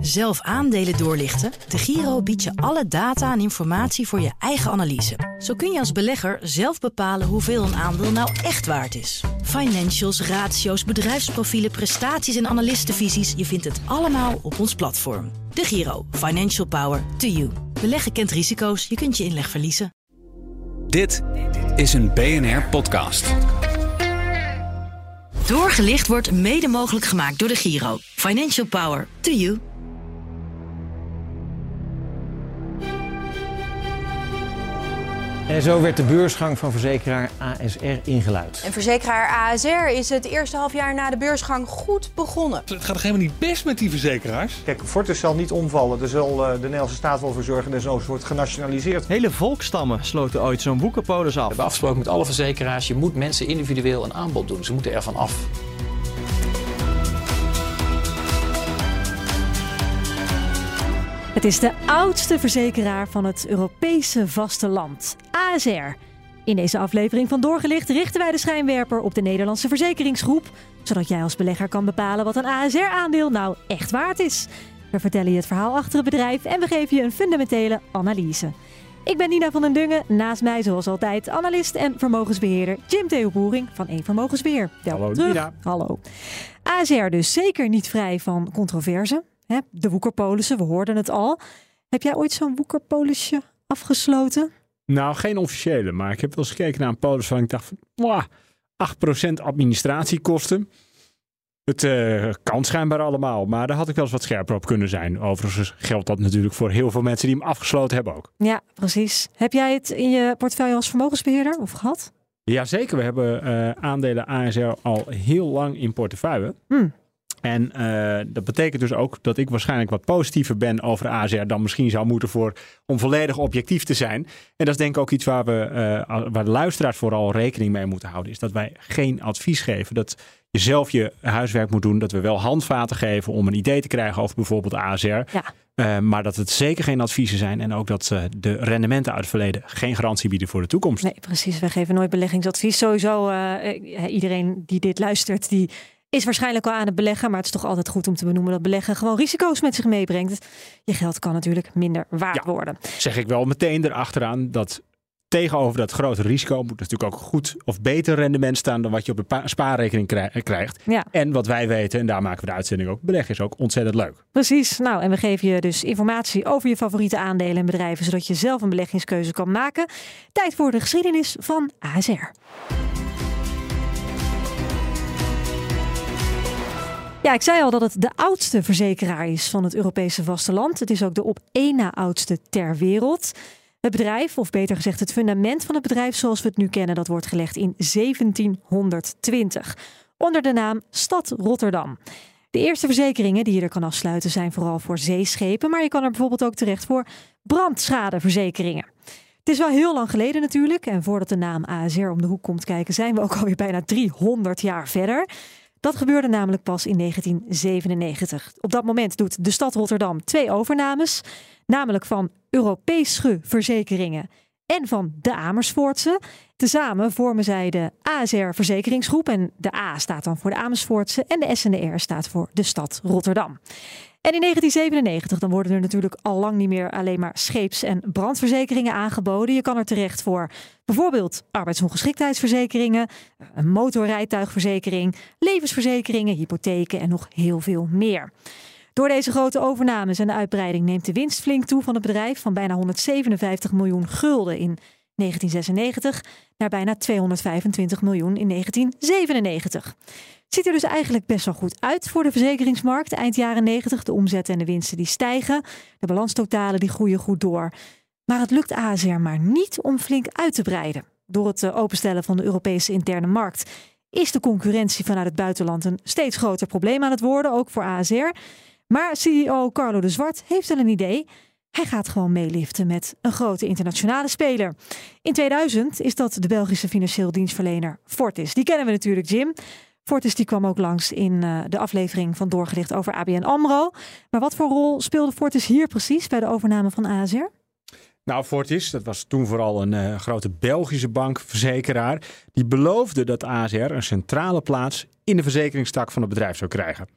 Zelf aandelen doorlichten? De Giro biedt je alle data en informatie voor je eigen analyse. Zo kun je als belegger zelf bepalen hoeveel een aandeel nou echt waard is. Financials, ratio's, bedrijfsprofielen, prestaties en analistenvisies. Je vindt het allemaal op ons platform. De Giro. Financial Power to you. Beleggen kent risico's. Je kunt je inleg verliezen. Dit is een BNR-podcast. Doorgelicht wordt mede mogelijk gemaakt door de Giro. Financial Power to you. En zo werd de beursgang van verzekeraar ASR ingeluid. En verzekeraar ASR is het eerste halfjaar na de beursgang goed begonnen. Het gaat helemaal niet best met die verzekeraars. Kijk, Fortis zal niet omvallen. Daar zal uh, de Nederlandse staat wel voor zorgen dat zo wordt genationaliseerd. Hele volkstammen sloten ooit zo'n boekenpolis af. We hebben afgesproken met alle verzekeraars, je moet mensen individueel een aanbod doen. Ze moeten ervan af. Het is de oudste verzekeraar van het Europese vasteland, ASR. In deze aflevering van Doorgelicht richten wij de schijnwerper op de Nederlandse verzekeringsgroep, zodat jij als belegger kan bepalen wat een ASR-aandeel nou echt waard is. We vertellen je het verhaal achter het bedrijf en we geven je een fundamentele analyse. Ik ben Nina van den Dungen, naast mij zoals altijd analist en vermogensbeheerder Jim Theo Boering van Eén Vermogensbeheer. Welkom Hallo terug. Nina. Hallo. ASR dus zeker niet vrij van controverse. Hè, de woekerpolissen, we hoorden het al. Heb jij ooit zo'n woekerpolisje afgesloten? Nou, geen officiële, maar ik heb wel eens gekeken naar een polis van ik dacht van, 8% administratiekosten. Het uh, kan schijnbaar allemaal, maar daar had ik wel eens wat scherper op kunnen zijn. Overigens geldt dat natuurlijk voor heel veel mensen die hem afgesloten hebben ook. Ja, precies. Heb jij het in je portefeuille als vermogensbeheerder of gehad? Jazeker, we hebben uh, aandelen ASR al heel lang in portefeuille. Hmm. En uh, dat betekent dus ook dat ik waarschijnlijk wat positiever ben over ASR dan misschien zou moeten voor om volledig objectief te zijn. En dat is denk ik ook iets waar, we, uh, waar de luisteraars vooral rekening mee moeten houden. Is dat wij geen advies geven. Dat je zelf je huiswerk moet doen. Dat we wel handvaten geven om een idee te krijgen over bijvoorbeeld ASR. Ja. Uh, maar dat het zeker geen adviezen zijn. En ook dat uh, de rendementen uit het verleden geen garantie bieden voor de toekomst. Nee, precies. Wij geven nooit beleggingsadvies. Sowieso uh, iedereen die dit luistert, die is waarschijnlijk al aan het beleggen. Maar het is toch altijd goed om te benoemen dat beleggen gewoon risico's met zich meebrengt. Je geld kan natuurlijk minder waard ja, worden. Zeg ik wel meteen erachteraan dat tegenover dat grote risico moet natuurlijk ook goed of beter rendement staan dan wat je op de spaarrekening krijgt. Ja. En wat wij weten, en daar maken we de uitzending ook, beleggen is ook ontzettend leuk. Precies. Nou, en we geven je dus informatie over je favoriete aandelen en bedrijven, zodat je zelf een beleggingskeuze kan maken. Tijd voor de geschiedenis van ASR. Ja, ik zei al dat het de oudste verzekeraar is van het Europese vasteland. Het is ook de op één na oudste ter wereld. Het bedrijf, of beter gezegd het fundament van het bedrijf zoals we het nu kennen, dat wordt gelegd in 1720 onder de naam Stad Rotterdam. De eerste verzekeringen die je er kan afsluiten zijn vooral voor zeeschepen, maar je kan er bijvoorbeeld ook terecht voor brandschadeverzekeringen. Het is wel heel lang geleden natuurlijk en voordat de naam ASR om de hoek komt kijken zijn we ook alweer bijna 300 jaar verder. Dat gebeurde namelijk pas in 1997. Op dat moment doet de stad Rotterdam twee overnames, namelijk van Europese verzekeringen en van de Amersfoortse. Tezamen vormen zij de ASR Verzekeringsgroep en de A staat dan voor de Amersfoortse en de SNR staat voor de stad Rotterdam. En in 1997 dan worden er natuurlijk al lang niet meer alleen maar scheeps- en brandverzekeringen aangeboden. Je kan er terecht voor bijvoorbeeld arbeidsongeschiktheidsverzekeringen, een motorrijtuigverzekering, levensverzekeringen, hypotheken en nog heel veel meer. Door deze grote overnames en de uitbreiding neemt de winst flink toe van het bedrijf van bijna 157 miljoen gulden in 1996 naar bijna 225 miljoen in 1997. Ziet er dus eigenlijk best wel goed uit voor de verzekeringsmarkt. Eind jaren 90, de omzetten en de winsten die stijgen. De balanstotalen die groeien goed door. Maar het lukt ASR maar niet om flink uit te breiden. Door het eh, openstellen van de Europese interne markt is de concurrentie vanuit het buitenland een steeds groter probleem aan het worden, ook voor ASR. Maar CEO Carlo de Zwart heeft wel een idee. Hij gaat gewoon meeliften met een grote internationale speler. In 2000 is dat de Belgische financieel dienstverlener Fortis. Die kennen we natuurlijk, Jim. Fortis die kwam ook langs in uh, de aflevering van Doorgelicht over ABN AMRO. Maar wat voor rol speelde Fortis hier precies bij de overname van ASR? Nou, Fortis, dat was toen vooral een uh, grote Belgische bankverzekeraar. Die beloofde dat ASR een centrale plaats in de verzekeringstak van het bedrijf zou krijgen.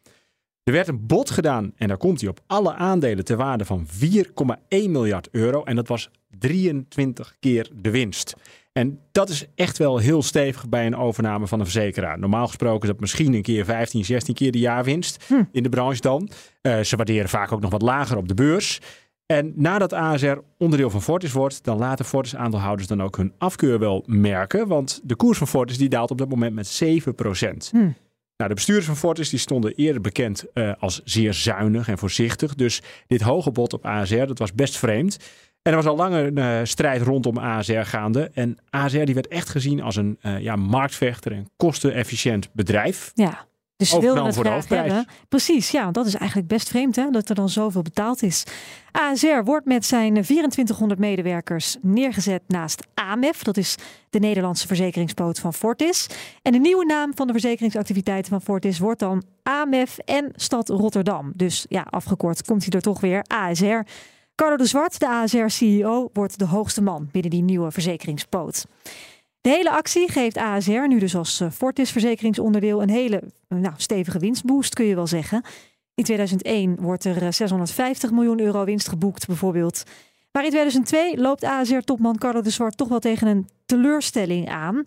Er werd een bod gedaan en daar komt hij op alle aandelen ter waarde van 4,1 miljard euro. En dat was 23 keer de winst. En dat is echt wel heel stevig bij een overname van een verzekeraar. Normaal gesproken is dat misschien een keer 15, 16 keer de jaarwinst Hm. in de branche dan. Eh, ze waarderen vaak ook nog wat lager op de beurs. En nadat ASR onderdeel van Fortis wordt, dan laten Fortis aandeelhouders dan ook hun afkeur wel merken. Want de koers van Fortis die daalt op dat moment met 7%. Hm. Nou, de bestuurders van Fortis die stonden eerder bekend eh, als zeer zuinig en voorzichtig. Dus dit hoge bod op ASR, dat was best vreemd. En er was al lang een eh, strijd rondom ASR gaande. En ASR die werd echt gezien als een eh, ja, marktvechter en kostenefficiënt bedrijf. Ja. Dus ze wilden het voor graag hebben. Precies, ja, dat is eigenlijk best vreemd hè, dat er dan zoveel betaald is. ASR wordt met zijn 2400 medewerkers neergezet naast AMEF. Dat is de Nederlandse verzekeringspoot van Fortis. En de nieuwe naam van de verzekeringsactiviteiten van Fortis wordt dan AMEF en Stad Rotterdam. Dus ja, afgekort komt hij er toch weer, ASR. Carlo de Zwart, de ASR-CEO, wordt de hoogste man binnen die nieuwe verzekeringspoot. De hele actie geeft ASR, nu dus als eh, Fortis verzekeringsonderdeel, een hele eh, nou, stevige winstboost, kun je wel zeggen. In 2001 wordt er eh, 650 miljoen euro winst geboekt, bijvoorbeeld. Maar in 2002 loopt ASR-topman Carlo de Zwart toch wel tegen een teleurstelling aan.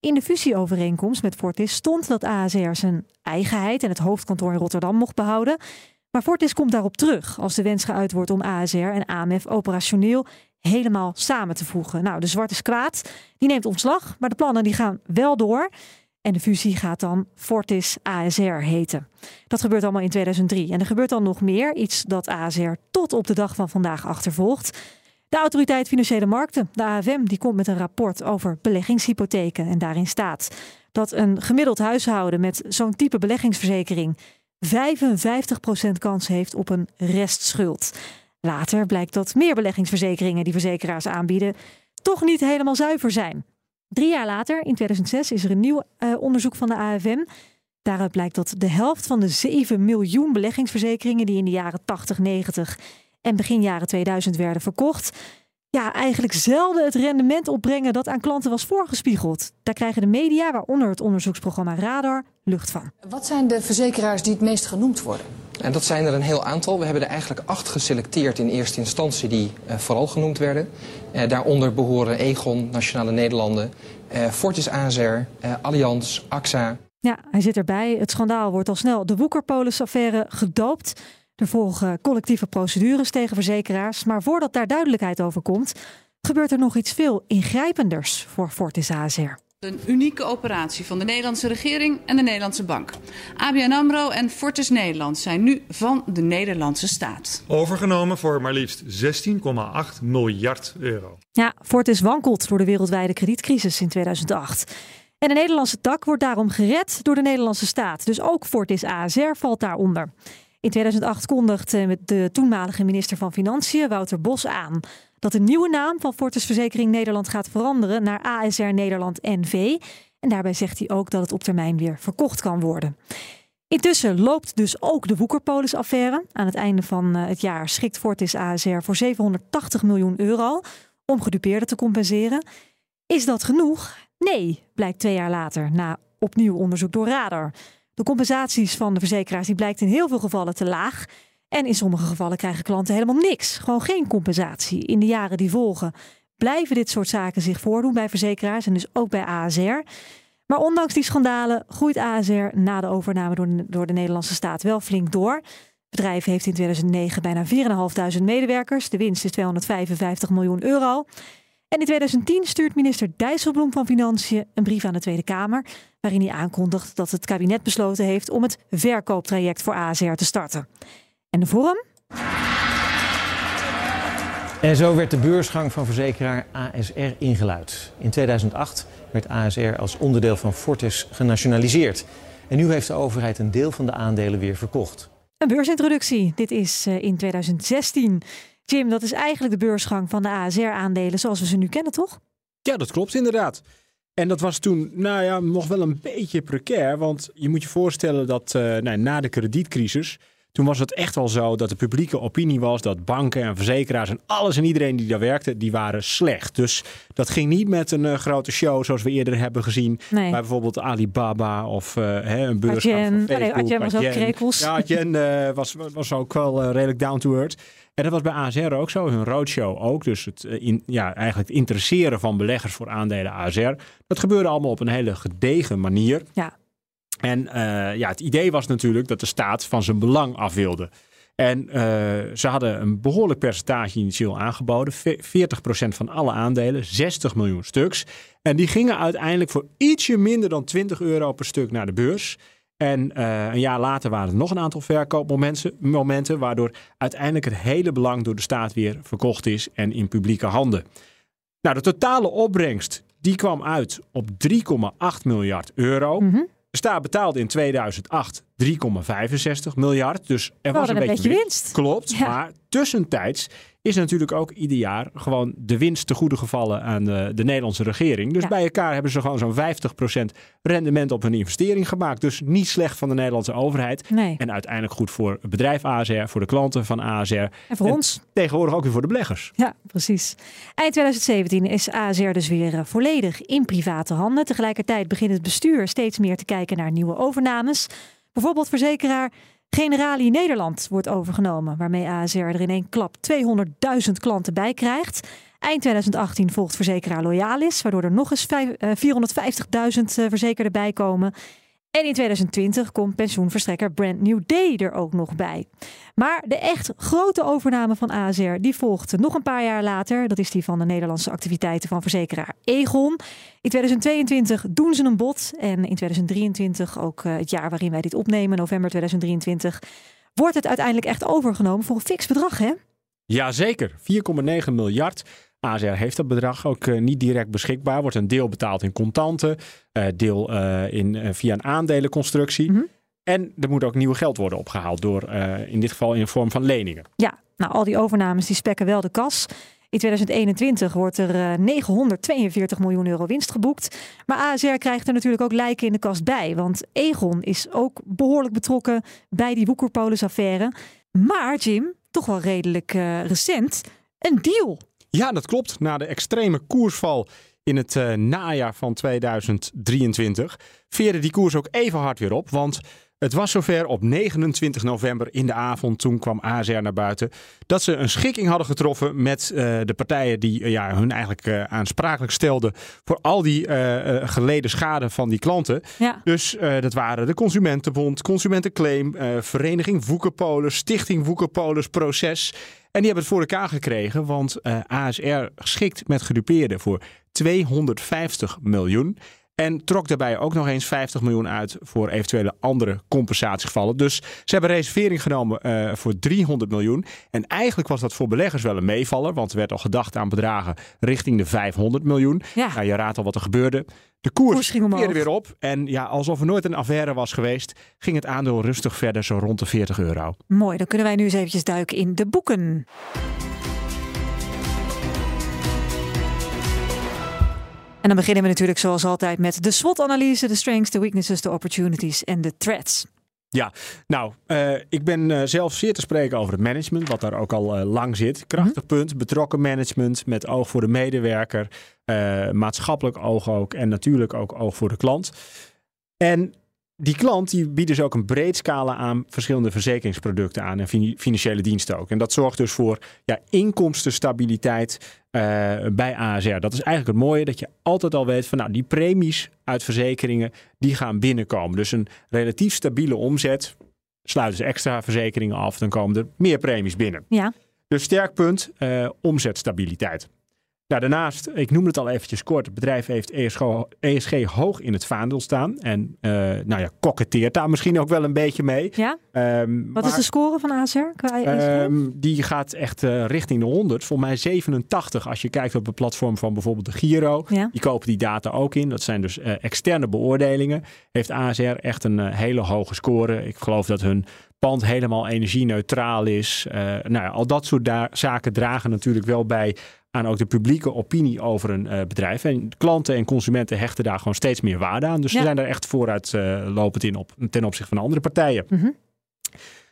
In de fusieovereenkomst met Fortis stond dat ASR zijn eigenheid en het hoofdkantoor in Rotterdam mocht behouden. Maar Fortis komt daarop terug als de wens geuit wordt om ASR en AMF operationeel helemaal samen te voegen. Nou, de zwart is kwaad. Die neemt ontslag, maar de plannen die gaan wel door. En de fusie gaat dan Fortis ASR heten. Dat gebeurt allemaal in 2003. En er gebeurt dan nog meer, iets dat ASR tot op de dag van vandaag achtervolgt. De Autoriteit Financiële Markten, de AFM, die komt met een rapport over beleggingshypotheken. En daarin staat dat een gemiddeld huishouden met zo'n type beleggingsverzekering 55% kans heeft op een restschuld. Later blijkt dat meer beleggingsverzekeringen die verzekeraars aanbieden toch niet helemaal zuiver zijn. Drie jaar later, in 2006, is er een nieuw eh, onderzoek van de AFM. Daaruit blijkt dat de helft van de 7 miljoen beleggingsverzekeringen die in de jaren 80, 90 en begin jaren 2000 werden verkocht, ja, eigenlijk zelden het rendement opbrengen dat aan klanten was voorgespiegeld. Daar krijgen de media, waaronder het onderzoeksprogramma Radar, lucht van. Wat zijn de verzekeraars die het meest genoemd worden? En dat zijn er een heel aantal. We hebben er eigenlijk acht geselecteerd in eerste instantie die eh, vooral genoemd werden. Eh, daaronder behoren Egon, Nationale Nederlanden, eh, Fortis ASR, eh, Allianz, AXA. Ja, hij zit erbij. Het schandaal wordt al snel de Woekerpolis-affaire gedoopt. Er volgen collectieve procedures tegen verzekeraars. Maar voordat daar duidelijkheid over komt, gebeurt er nog iets veel ingrijpenders voor Fortis ASR. Een unieke operatie van de Nederlandse regering en de Nederlandse bank. ABN AMRO en Fortis Nederland zijn nu van de Nederlandse staat. Overgenomen voor maar liefst 16,8 miljard euro. Ja, Fortis wankelt door de wereldwijde kredietcrisis in 2008. En de Nederlandse tak wordt daarom gered door de Nederlandse staat. Dus ook Fortis ASR valt daaronder. In 2008 kondigde de toenmalige minister van Financiën, Wouter Bos, aan dat de nieuwe naam van Fortis Verzekering Nederland gaat veranderen naar ASR Nederland NV. En daarbij zegt hij ook dat het op termijn weer verkocht kan worden. Intussen loopt dus ook de Woekerpolis-affaire. Aan het einde van eh, het jaar schikt Fortis ASR voor 780 miljoen euro om gedupeerden te compenseren. Is dat genoeg? Nee, blijkt twee jaar later na opnieuw onderzoek door Radar. De compensaties van de verzekeraars die blijkt in heel veel gevallen te laag. En in sommige gevallen krijgen klanten helemaal niks. Gewoon geen compensatie. In de jaren die volgen blijven dit soort zaken zich voordoen bij verzekeraars en dus ook bij ASR. Maar ondanks die schandalen groeit ASR na de overname door de, door de Nederlandse staat wel flink door. Het bedrijf heeft in 2009 bijna 4.500 medewerkers. De winst is 255 miljoen euro. En in 2010 stuurt minister Dijsselbloem van Financiën een brief aan de Tweede Kamer. waarin hij aankondigt dat het kabinet besloten heeft om het verkooptraject voor ASR te starten. En de vorm? En zo werd de beursgang van verzekeraar ASR ingeluid. In 2008 werd ASR als onderdeel van Fortis genationaliseerd. En nu heeft de overheid een deel van de aandelen weer verkocht. Een beursintroductie. Dit is uh, in 2016. Jim, dat is eigenlijk de beursgang van de ASR-aandelen zoals we ze nu kennen, toch? Ja, dat klopt inderdaad. En dat was toen, nou ja, nog wel een beetje precair. Want je moet je voorstellen dat uh, nou, na de kredietcrisis Toen was het echt wel zo dat de publieke opinie was dat banken en verzekeraars en alles en iedereen die daar werkte, die waren slecht. Dus dat ging niet met een uh, grote show zoals we eerder hebben gezien. Nee. Bij bijvoorbeeld Alibaba of uh, hè, een beurs van. Facebook. Adyen was ook krekels. Ja, Adyen was, was ook wel redelijk down to earth. En dat was bij ASR ook zo, hun roadshow ook. Dus het, in, ja, eigenlijk het interesseren van beleggers voor aandelen ASR. Dat gebeurde allemaal op een hele gedegen manier. Ja. En uh, ja, het idee was natuurlijk dat de staat van zijn belang af wilde. En uh, ze hadden een behoorlijk percentage initieel aangeboden. 40% van alle aandelen, 60 miljoen stuks. En die gingen uiteindelijk voor ietsje minder dan 20 euro per stuk naar de beurs. En uh, een jaar later waren er nog een aantal verkoopmomenten, momenten, waardoor uiteindelijk het hele belang door de staat weer verkocht is en in publieke handen. Nou, de totale opbrengst die kwam uit op 3,8 miljard euro. Mhm. De staat betaalde in 2008 3,65 miljard. Dus er was een, beetje, winst. Klopt. Ja. Maar tussentijds is natuurlijk ook ieder jaar gewoon de winst te goede gevallen aan de, de Nederlandse regering. Dus Ja. bij elkaar hebben ze gewoon zo'n 50% rendement op hun investering gemaakt. Dus niet slecht van de Nederlandse overheid. Nee. En uiteindelijk goed voor het bedrijf ASR, voor de klanten van ASR. En voor ons. Tegenwoordig ook weer voor de beleggers. Ja, precies. Eind 2017 is ASR dus weer eh, volledig in private handen. Tegelijkertijd begint het bestuur steeds meer te kijken naar nieuwe overnames. Bijvoorbeeld verzekeraar Generali Nederland wordt overgenomen, waarmee ASR er in één klap 200.000 klanten bij krijgt. Eind 2018 volgt verzekeraar Loyalis, waardoor er nog eens vijf- eh, 450.000 eh, verzekerden bij komen. En in 2020 komt pensioenverstrekker Brand New Day er ook nog bij. Maar de echt grote overname van ASR die volgt nog een paar jaar later. Dat is die van de Nederlandse activiteiten van verzekeraar Egon. In 2022 doen ze een bod. En in 2023, ook eh, het jaar waarin wij dit opnemen, november 2023, wordt het uiteindelijk echt overgenomen voor een fix bedrag, hè? Jazeker, 4,9 miljard. ASR heeft dat bedrag ook eh, niet direct beschikbaar. Wordt een deel betaald in contanten, eh, deel eh, in, via een aandelenconstructie. Mhm. En er moet ook nieuw geld worden opgehaald door in dit geval in de vorm van leningen. Ja, nou al die overnames die spekken wel de kas. In 2021 wordt er eh, 942 miljoen euro winst geboekt. Maar ASR krijgt er natuurlijk ook lijken in de kast bij. Want Egon is ook behoorlijk betrokken bij die Woekerpolis-affaire. Maar Jim, toch wel redelijk recent, een deal. Ja, dat klopt. Na de extreme koersval in het eh, najaar van 2023 veerde die koers ook even hard weer op. Want het was zover op 29 november in de avond, toen kwam ASR naar buiten, dat ze een schikking hadden getroffen met eh, de partijen die eh, ja, hun eigenlijk aansprakelijk stelden voor al die geleden schade van die klanten. Ja. Dus dat waren de Consumentenbond, Consumentenclaim, Vereniging Woekerpolis, Stichting Woekerpolis Proces. En die hebben het voor elkaar gekregen, want eh, ASR schikt met gedupeerden voor 250 miljoen. En trok daarbij ook nog eens 50 miljoen uit voor eventuele andere compensatiegevallen. Dus ze hebben reservering genomen eh, voor 300 miljoen. En eigenlijk was dat voor beleggers wel een meevaller, want er werd al gedacht aan bedragen richting de 500 miljoen. Ja. Nou, je raadt al wat er gebeurde. De koers, Koers ging omhoog. weer op. En ja, alsof er nooit een affaire was geweest, ging het aandeel rustig verder, zo rond de 40 euro. Mooi, dan kunnen wij nu eens eventjes duiken in de boeken. En dan beginnen we natuurlijk zoals altijd met de SWOT-analyse, de strengths, de weaknesses, de opportunities en de threats. Ja, nou, eh, ik ben eh, zelf zeer te spreken over het management, wat daar ook al eh, lang zit. Krachtig punt, betrokken management met oog voor de medewerker, maatschappelijk oog ook en natuurlijk ook oog voor de klant. En die klant die biedt dus ook een breed scala aan verschillende verzekeringsproducten aan en fin- financiële diensten ook. En dat zorgt dus voor ja, inkomstenstabiliteit eh, bij ASR. Dat is eigenlijk het mooie dat je altijd al weet van nou die premies uit verzekeringen die gaan binnenkomen. Dus een relatief stabiele omzet. Sluiten ze extra verzekeringen af, dan komen er meer premies binnen. Ja, Dus sterk punt, eh, omzetstabiliteit. Nou, daarnaast, ik noemde het al eventjes kort, het bedrijf heeft ESG, ESG hoog in het vaandel staan. En eh, nou ja, koketteert daar misschien ook wel een beetje mee. ja. Ehm, Wat is de score van ASR? qua ESG? ehm, die gaat echt eh, richting de 100. Volgens mij 87 als je kijkt op het platform van bijvoorbeeld de Giro. Ja. Die kopen die data ook in. Dat zijn dus eh, externe beoordelingen. Heeft ASR echt een hele hoge score. Ik geloof dat hun pand helemaal energie-neutraal is. Nou ja, al dat soort zaken dragen natuurlijk wel bij aan ook de publieke opinie over een eh, bedrijf. En klanten en consumenten hechten daar gewoon steeds meer waarde aan. Dus Ja. ze zijn daar echt vooruitlopend in op, ten opzichte van andere partijen. Mhm.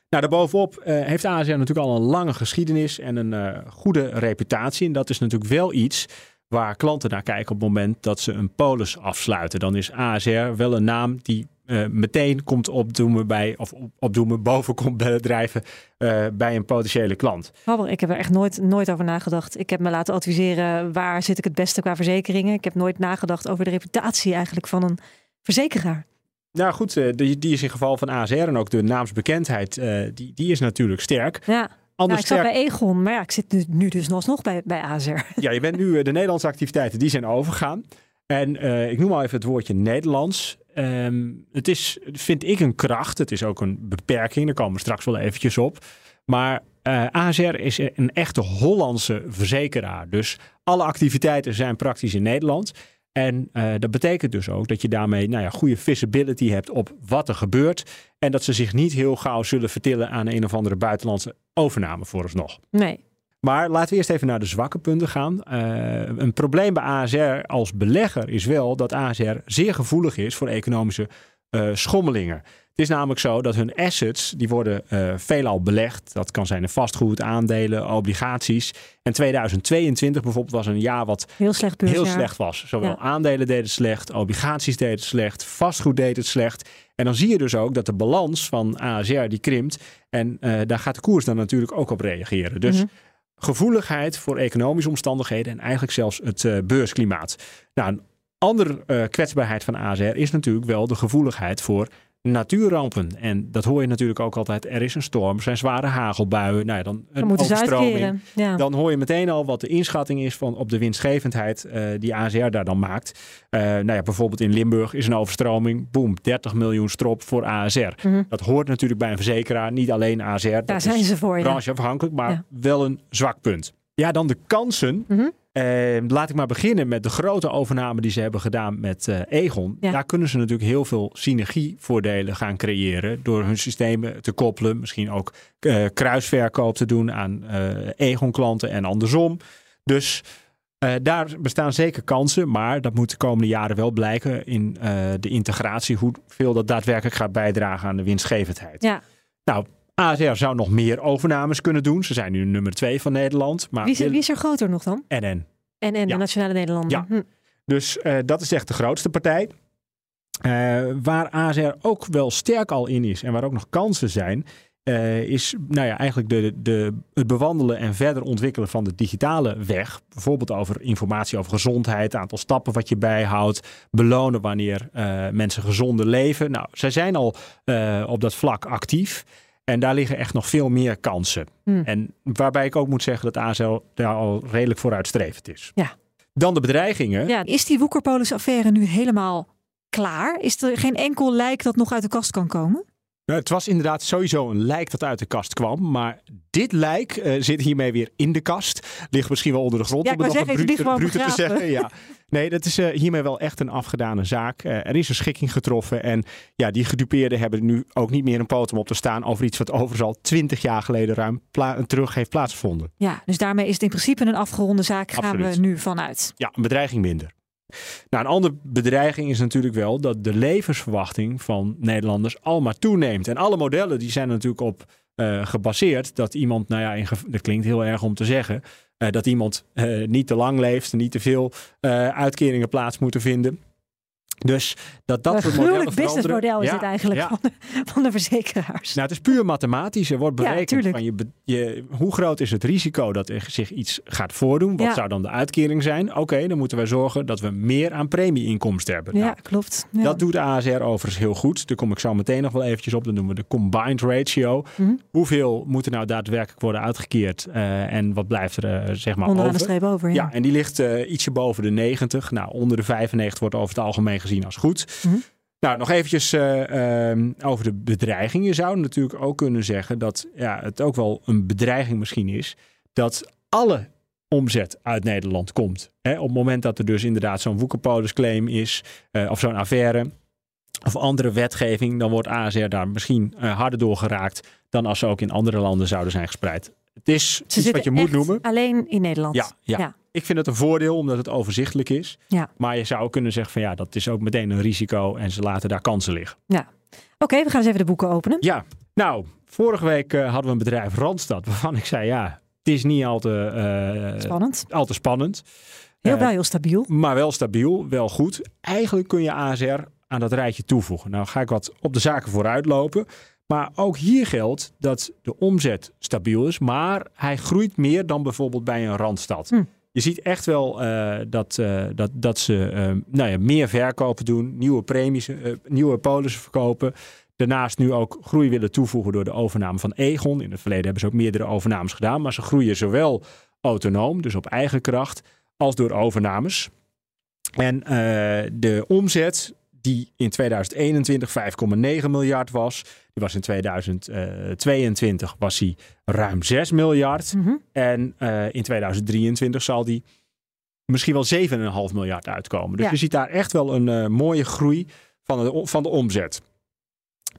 Nou, daarbovenop uh, heeft ASR natuurlijk al een lange geschiedenis en een uh, goede reputatie. En dat is natuurlijk wel iets waar klanten naar kijken op het moment dat ze een polis afsluiten. Dan is ASR wel een naam die uh, meteen komt opdoemen bij, of opdoemen boven komt bij bedrijven uh, bij een potentiële klant. Fabber, ik heb er echt nooit, nooit over nagedacht. Ik heb me laten adviseren waar zit ik het beste qua verzekeringen. Ik heb nooit nagedacht over de reputatie eigenlijk van een verzekeraar. Nou goed, uh, die, die is in geval van ASR en ook de naamsbekendheid, die, die is natuurlijk sterk. Ja. Anders ja, ik zat bij Egon, maar ja, ik zit nu, nu dus nog bij, bij ASR. Ja, je bent nu de Nederlandse activiteiten, die zijn overgegaan. En uh, ik noem al even het woordje Nederlands. Um, het is, vind ik, een kracht. Het is ook een beperking. Daar komen we straks wel eventjes op. Maar uh, ASR is een echte Hollandse verzekeraar. Dus alle activiteiten zijn praktisch in Nederland. En uh, dat betekent dus ook dat je daarmee nou ja, goede visibility hebt op wat er gebeurt. En dat ze zich niet heel gauw zullen vertillen aan een of andere buitenlandse overname vooralsnog. Nee. Maar laten we eerst even naar de zwakke punten gaan. Uh, een probleem bij ASR als belegger is wel dat ASR zeer gevoelig is voor economische uh, schommelingen. Het is namelijk zo dat hun assets, die worden uh, veelal belegd. Dat kan zijn in vastgoed, aandelen, obligaties. En 2022 bijvoorbeeld was een jaar wat heel slecht, heel slecht was. Zowel ja. aandelen deden het slecht, obligaties deden het slecht, vastgoed deed het slecht. En dan zie je dus ook dat de balans van ASR die krimpt. En daar gaat de koers dan natuurlijk ook op reageren. Dus... Mm -hmm gevoeligheid voor economische omstandigheden en eigenlijk zelfs het uh, beursklimaat. Nou, een andere uh, kwetsbaarheid van ASR is natuurlijk wel de gevoeligheid voor natuurrampen. En dat hoor je natuurlijk ook altijd. Er is een storm, er zijn zware hagelbuien. Nou ja, dan een dan overstroming. Ja. Dan hoor je meteen al wat de inschatting is van op de winstgevendheid uh, die ASR daar dan maakt. Uh, nou ja, bijvoorbeeld in Limburg is een overstroming. Boom, 30 miljoen strop voor ASR. Mm -hmm. Dat hoort natuurlijk bij een verzekeraar. Niet alleen ASR. Daar dat zijn ze voor. Brancheafhankelijk, maar ja. wel een zwak punt. Ja, dan de kansen. Mm -hmm. Uh, laat ik maar beginnen met de grote overname die ze hebben gedaan met uh, Egon. Ja. Daar kunnen ze natuurlijk heel veel synergievoordelen gaan creëren. Door hun systemen te koppelen. Misschien ook uh, kruisverkoop te doen aan Egon klanten en andersom. Dus daar bestaan zeker kansen. Maar dat moet de komende jaren wel blijken in de integratie. Hoeveel dat daadwerkelijk gaat bijdragen aan de winstgevendheid. Ja. Nou, ASR zou nog meer overnames kunnen doen. Ze zijn nu nummer twee van Nederland. Maar wie, is, wie is er groter nog dan? NN. NN, ja. de Nationale Nederlanden. Ja. Hm. Dus uh, dat is echt de grootste partij. Uh, waar ASR ook wel sterk al in is en waar ook nog kansen zijn, uh, is nou ja, eigenlijk de, de, het bewandelen en verder ontwikkelen van de digitale weg. Bijvoorbeeld over informatie over gezondheid, aantal stappen wat je bijhoudt, belonen wanneer mensen gezonder leven. Nou, zij zijn al op dat vlak actief. En daar liggen echt nog veel meer kansen. Hmm. En waarbij ik ook moet zeggen dat ASL daar al redelijk vooruitstrevend is. Ja. Dan de bedreigingen. Ja, is die Woekerpolis-affaire nu helemaal klaar? Is er geen enkel lijk dat nog uit de kast kan komen? Nou, het was inderdaad sowieso een lijk dat uit de kast kwam. Maar dit lijk uh, zit hiermee weer in de kast. Ligt misschien wel onder de grond. Ja, om het nog brute, brute te zeggen. Ja. Nee, dat is uh, hiermee wel echt een afgedane zaak. Uh, er is een schikking getroffen. En ja, die gedupeerden hebben nu ook niet meer een potem op te staan over iets wat overigens al twintig jaar geleden ruim terug heeft plaatsgevonden. Ja, dus daarmee is het in principe een afgeronde zaak. Gaan Absoluut. we nu vanuit. Ja, een bedreiging minder. Nou, een andere bedreiging is natuurlijk wel dat de levensverwachting van Nederlanders al maar toeneemt. En alle modellen die zijn natuurlijk op uh, gebaseerd dat iemand, nou ja, in dat klinkt heel erg om te zeggen, dat iemand uh, niet te lang leeft, niet te veel uitkeringen plaats moeten vinden. Dus dat dat een modellen businessmodel is ja, het eigenlijk ja. van, de, van, de, verzekeraars. Nou, het is puur mathematisch. Er wordt berekend ja, van je, je, hoe groot is het risico dat er zich iets gaat voordoen. Wat zou dan de uitkering zijn? Oké, okay, dan moeten wij zorgen dat we meer aan premieinkomsten hebben. Ja, nou, klopt. Dat doet ASR overigens heel goed. Daar kom ik zo meteen nog wel eventjes op. Dan doen we de combined ratio. Mm -hmm. Hoeveel moet er nou daadwerkelijk worden uitgekeerd? Uh, en wat blijft er uh, zeg maar Onderaan over? de streep over, ja. en die ligt uh, ietsje boven de 90. Nou, onder de 95 wordt over het algemeen gezien gezien als goed. Mm -hmm. Nou, nog eventjes uh, um, over de bedreiging. Je zou natuurlijk ook kunnen zeggen dat ja, het ook wel een bedreiging misschien is dat alle omzet uit Nederland komt. Hè, op het moment dat er dus inderdaad zo'n woekerpolisclaim is uh, of zo'n affaire of andere wetgeving, dan wordt ASR daar misschien uh, harder door geraakt dan als ze ook in andere landen zouden zijn gespreid. Het is ze iets wat je moet noemen. Alleen in Nederland. Ja, ja. ja. Ik vind het een voordeel omdat het overzichtelijk is. Ja. Maar je zou kunnen zeggen van ja, dat is ook meteen een risico en ze laten daar kansen liggen. Ja. Oké, we gaan eens even de boeken openen. Ja, nou, vorige week eh, hadden we een bedrijf Randstad waarvan ik zei ja, het is niet al te, eh, Spannend. Al te spannend. Heel Eh, wel heel stabiel. Maar wel stabiel, wel goed. Eigenlijk kun je ASR aan dat rijtje toevoegen. Nou ga ik wat op de zaken vooruit lopen. Maar ook hier geldt dat de omzet stabiel is, maar hij groeit meer dan bijvoorbeeld bij een Randstad. Hm. Je ziet echt wel eh, dat, eh, dat, dat ze eh, nou ja, meer verkopen doen, nieuwe premies, eh, nieuwe polissen verkopen. Daarnaast nu ook groei willen toevoegen door de overname van Egon. In het verleden hebben ze ook meerdere overnames gedaan, maar ze groeien zowel autonoom, dus op eigen kracht, als door overnames. En de omzet die in 2021 5,9 miljard was, die was in 2022 was die ruim 6 miljard. Mhm. En eh, in 2023 zal die misschien wel 7,5 miljard uitkomen. Dus Ja. je ziet daar echt wel een eh, mooie groei van de, van de omzet.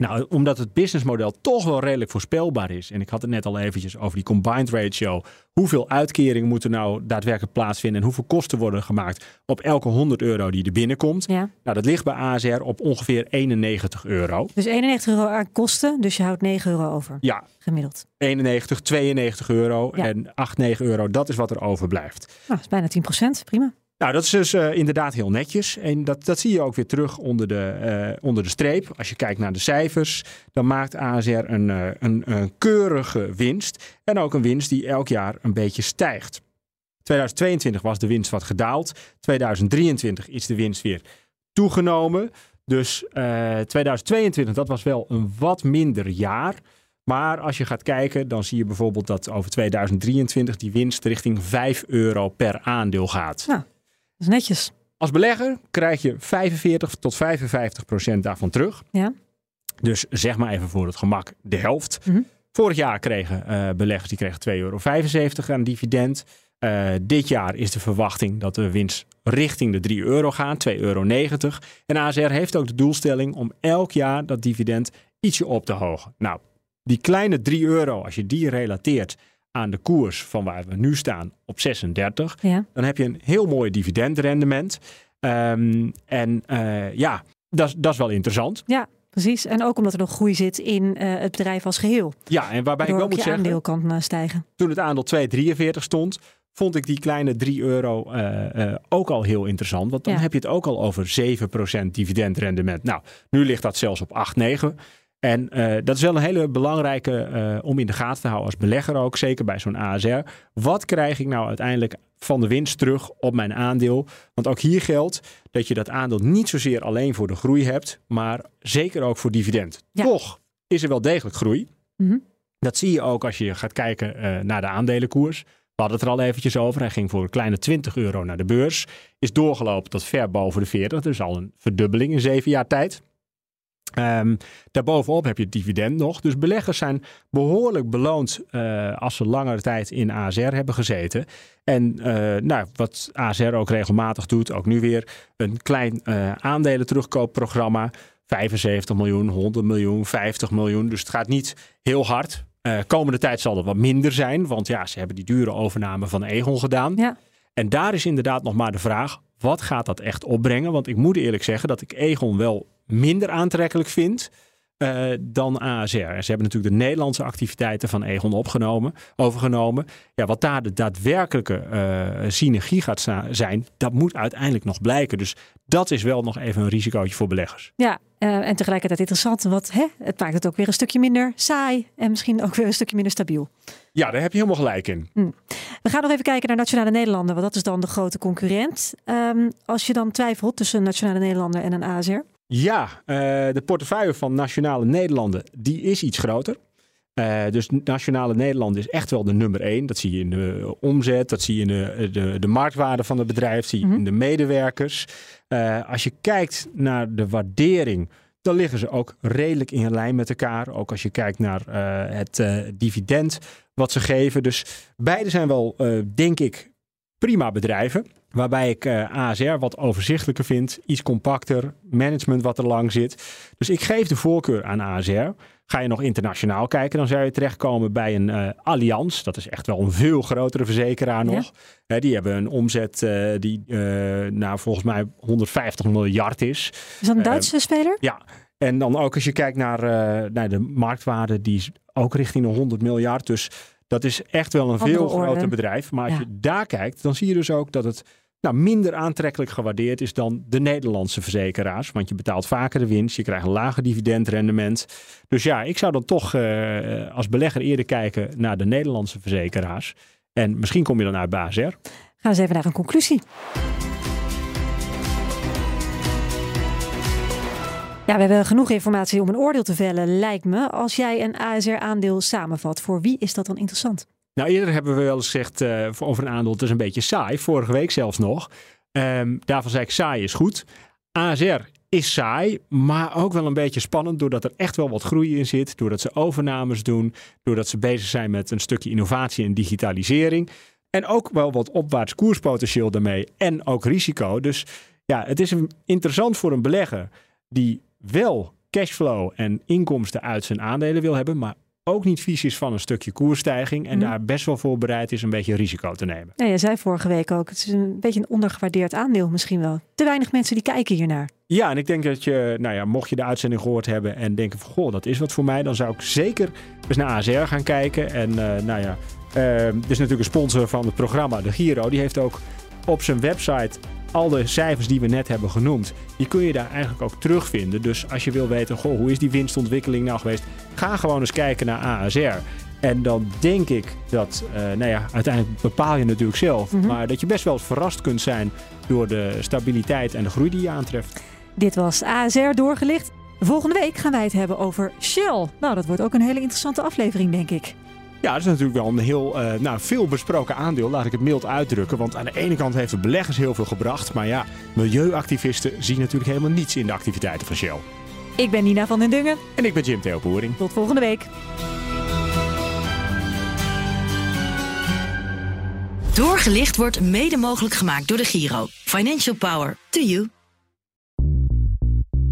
Nou, omdat het businessmodel toch wel redelijk voorspelbaar is. En ik had het net al eventjes over die combined ratio. Hoeveel uitkeringen moeten nou daadwerkelijk plaatsvinden en hoeveel kosten worden gemaakt op elke 100 euro die er binnenkomt? Ja. Nou, dat ligt bij ASR op ongeveer 91 euro. Dus 91 euro aan kosten, dus je houdt 9 euro over. Ja, Gemiddeld. 91, 92 euro Ja. en 8, 9 euro, dat is wat er overblijft. Nou, dat is bijna 10% Prima. Nou, dat is dus eh, inderdaad heel netjes. En dat, dat zie je ook weer terug onder de, eh, onder de streep. Als je kijkt naar de cijfers, dan maakt ASR een, eh, een, een keurige winst. En ook een winst die elk jaar een beetje stijgt. 2022 was de winst wat gedaald. 2023 is de winst weer toegenomen. Dus eh, 2022, dat was wel een wat minder jaar. Maar als je gaat kijken, dan zie je bijvoorbeeld dat over 2023 die winst richting 5 euro per aandeel gaat. Dat is netjes. Als belegger krijg je 45 tot 55 procent daarvan terug. Ja. Dus zeg maar even voor het gemak de helft. Mhm. Vorig jaar kregen eh, beleggers die kregen 2,75 euro aan dividend. Eh, dit jaar is de verwachting dat de winst richting de 3 euro gaat, 2,90 euro. En ASR heeft ook de doelstelling om elk jaar dat dividend ietsje op te hogen. Nou, die kleine 3 euro, als je die relateert aan de koers van waar we nu staan op 36, Ja. dan heb je een heel mooi dividendrendement. Ehm, en eh, ja, dat is- wel interessant. Ja, precies. En ook omdat er nog groei zit in eh, het bedrijf als geheel. Ja, en waarbij ik wel moet zeggen, aandeel kan eh, stijgen. toen het aandeel 2,43 stond, vond ik die kleine 3 euro ook al heel interessant. Want dan Ja. heb je het ook al over 7% dividendrendement. Nou, nu ligt dat zelfs op 8, 9. En eh, dat is wel een hele belangrijke eh, om in de gaten te houden als belegger ook, zeker bij zo'n ASR. Wat krijg ik nou uiteindelijk van de winst terug op mijn aandeel? Want ook hier geldt dat je dat aandeel niet zozeer alleen voor de groei hebt, maar zeker ook voor dividend. Ja. Toch is er wel degelijk groei. Mhm. Dat zie je ook als je gaat kijken eh, naar de aandelenkoers. We hadden het er al eventjes over. Hij ging voor een kleine 20 euro naar de beurs. Is doorgelopen tot ver boven de 40. Dus al een verdubbeling in zeven jaar tijd. Ehm, daarbovenop heb je het dividend nog. Dus beleggers zijn behoorlijk beloond eh, als ze langere tijd in ASR hebben gezeten. En eh, nou, wat ASR ook regelmatig doet, ook nu weer een klein eh aandelen terugkoopprogramma. 75 miljoen, 100 miljoen, 50 miljoen. Dus het gaat niet heel hard. Komende tijd zal het wat minder zijn, want ja, ze hebben die dure overname van Egon gedaan. Ja. En daar is inderdaad nog maar de vraag, wat gaat dat echt opbrengen? Want ik moet eerlijk zeggen dat ik Egon wel minder aantrekkelijk vind eh, dan ASR. Ze hebben natuurlijk de Nederlandse activiteiten van Egon opgenomen, overgenomen. Ja, wat daar de daadwerkelijke eh, synergie gaat zijn, dat moet uiteindelijk nog blijken. Dus dat is wel nog even een risicootje voor beleggers. Ja, eh, en tegelijkertijd interessant, want hè, het maakt het ook weer een stukje minder saai en misschien ook weer een stukje minder stabiel. Ja, daar heb je helemaal gelijk in. We gaan nog even kijken naar Nationale Nederlanden, want dat is dan de grote concurrent. Ehm, als je dan twijfelt tussen Nationale Nederlander en een ASR. Ja, eh, de portefeuille van Nationale Nederlanden, die is iets groter. Eh, dus Nationale Nederlanden is echt wel de nummer één. Dat zie je in de omzet, dat zie je in de, de, de marktwaarde van het bedrijf, zie je in de medewerkers. Eh, als je kijkt naar de waardering, dan liggen ze ook redelijk in lijn met elkaar. Ook als je kijkt naar het dividend wat ze geven. Dus beide zijn wel, denk ik, prima bedrijven. Waarbij ik uh, ASR wat overzichtelijker vind, iets compacter, management wat er lang zit. Dus ik geef de voorkeur aan ASR. Ga je nog internationaal kijken, dan zou je terechtkomen bij een uh, Allianz. Dat is echt wel een veel grotere verzekeraar nog. Ja. die hebben een omzet uh, die nou, volgens mij 150 miljard is. Is dat een Duitse speler? Ja. En dan ook als je kijkt naar, naar de marktwaarde, die is ook richting de 100 miljard. Dus dat is echt wel een Andere veel groter bedrijf. Maar als ja. je daar kijkt, dan zie je dus ook dat het nou, minder aantrekkelijk gewaardeerd is dan de Nederlandse verzekeraars. Want je betaalt vaker de winst, je krijgt een lager dividendrendement. Dus ja, ik zou dan toch uh, als belegger eerder kijken naar de Nederlandse verzekeraars. En misschien kom je dan uit bij ASR. Gaan we eens even naar een conclusie. Ja, we hebben genoeg informatie om een oordeel te vellen, lijkt me. Als jij een ASR-aandeel samenvat, voor wie is dat dan interessant? Nou, eerder hebben we wel eens gezegd uh, over een aandeel, het is een beetje saai. Vorige week zelfs nog. Um, daarvan zei ik, saai is goed. ASR is saai, maar ook wel een beetje spannend doordat er echt wel wat groei in zit. Doordat ze overnames doen, doordat ze bezig zijn met een stukje innovatie en digitalisering. En ook wel wat opwaarts koerspotentieel daarmee en ook risico. Dus ja, het is interessant voor een belegger die wel cashflow en inkomsten uit zijn aandelen wil hebben, maar ook niet vies is van een stukje koersstijging en mm. daar best wel voor bereid is een beetje risico te nemen. Ja, je zei vorige week ook, het is een beetje een ondergewaardeerd aandeel misschien wel. Te weinig mensen die kijken hiernaar. Ja, en ik denk dat je, nou ja, mocht je de uitzending gehoord hebben en denken van, goh, dat is wat voor mij, dan zou ik zeker eens naar ASR gaan kijken. En uh, nou ja, uh, is natuurlijk een sponsor van het programma, de Giro, die heeft ook op zijn website al de cijfers die we net hebben genoemd, die kun je daar eigenlijk ook terugvinden. Dus als je wil weten, goh, hoe is die winstontwikkeling nou geweest? Ga gewoon eens kijken naar ASR. En dan denk ik dat, uh, nou ja, uiteindelijk bepaal je natuurlijk zelf. Mm -hmm. Maar dat je best wel verrast kunt zijn door de stabiliteit en de groei die je aantreft. Dit was ASR doorgelicht. Volgende week gaan wij het hebben over Shell. Nou, dat wordt ook een hele interessante aflevering, denk ik. Ja, dat is natuurlijk wel een heel uh, nou, veel besproken aandeel, laat ik het mild uitdrukken. Want aan de ene kant heeft de beleggers heel veel gebracht. Maar ja, milieuactivisten zien natuurlijk helemaal niets in de activiteiten van Shell. Ik ben Nina van den Dungen. En ik ben Jim Theo Boering. Tot volgende week. Doorgelicht wordt mede mogelijk gemaakt door de Giro. Financial Power to you.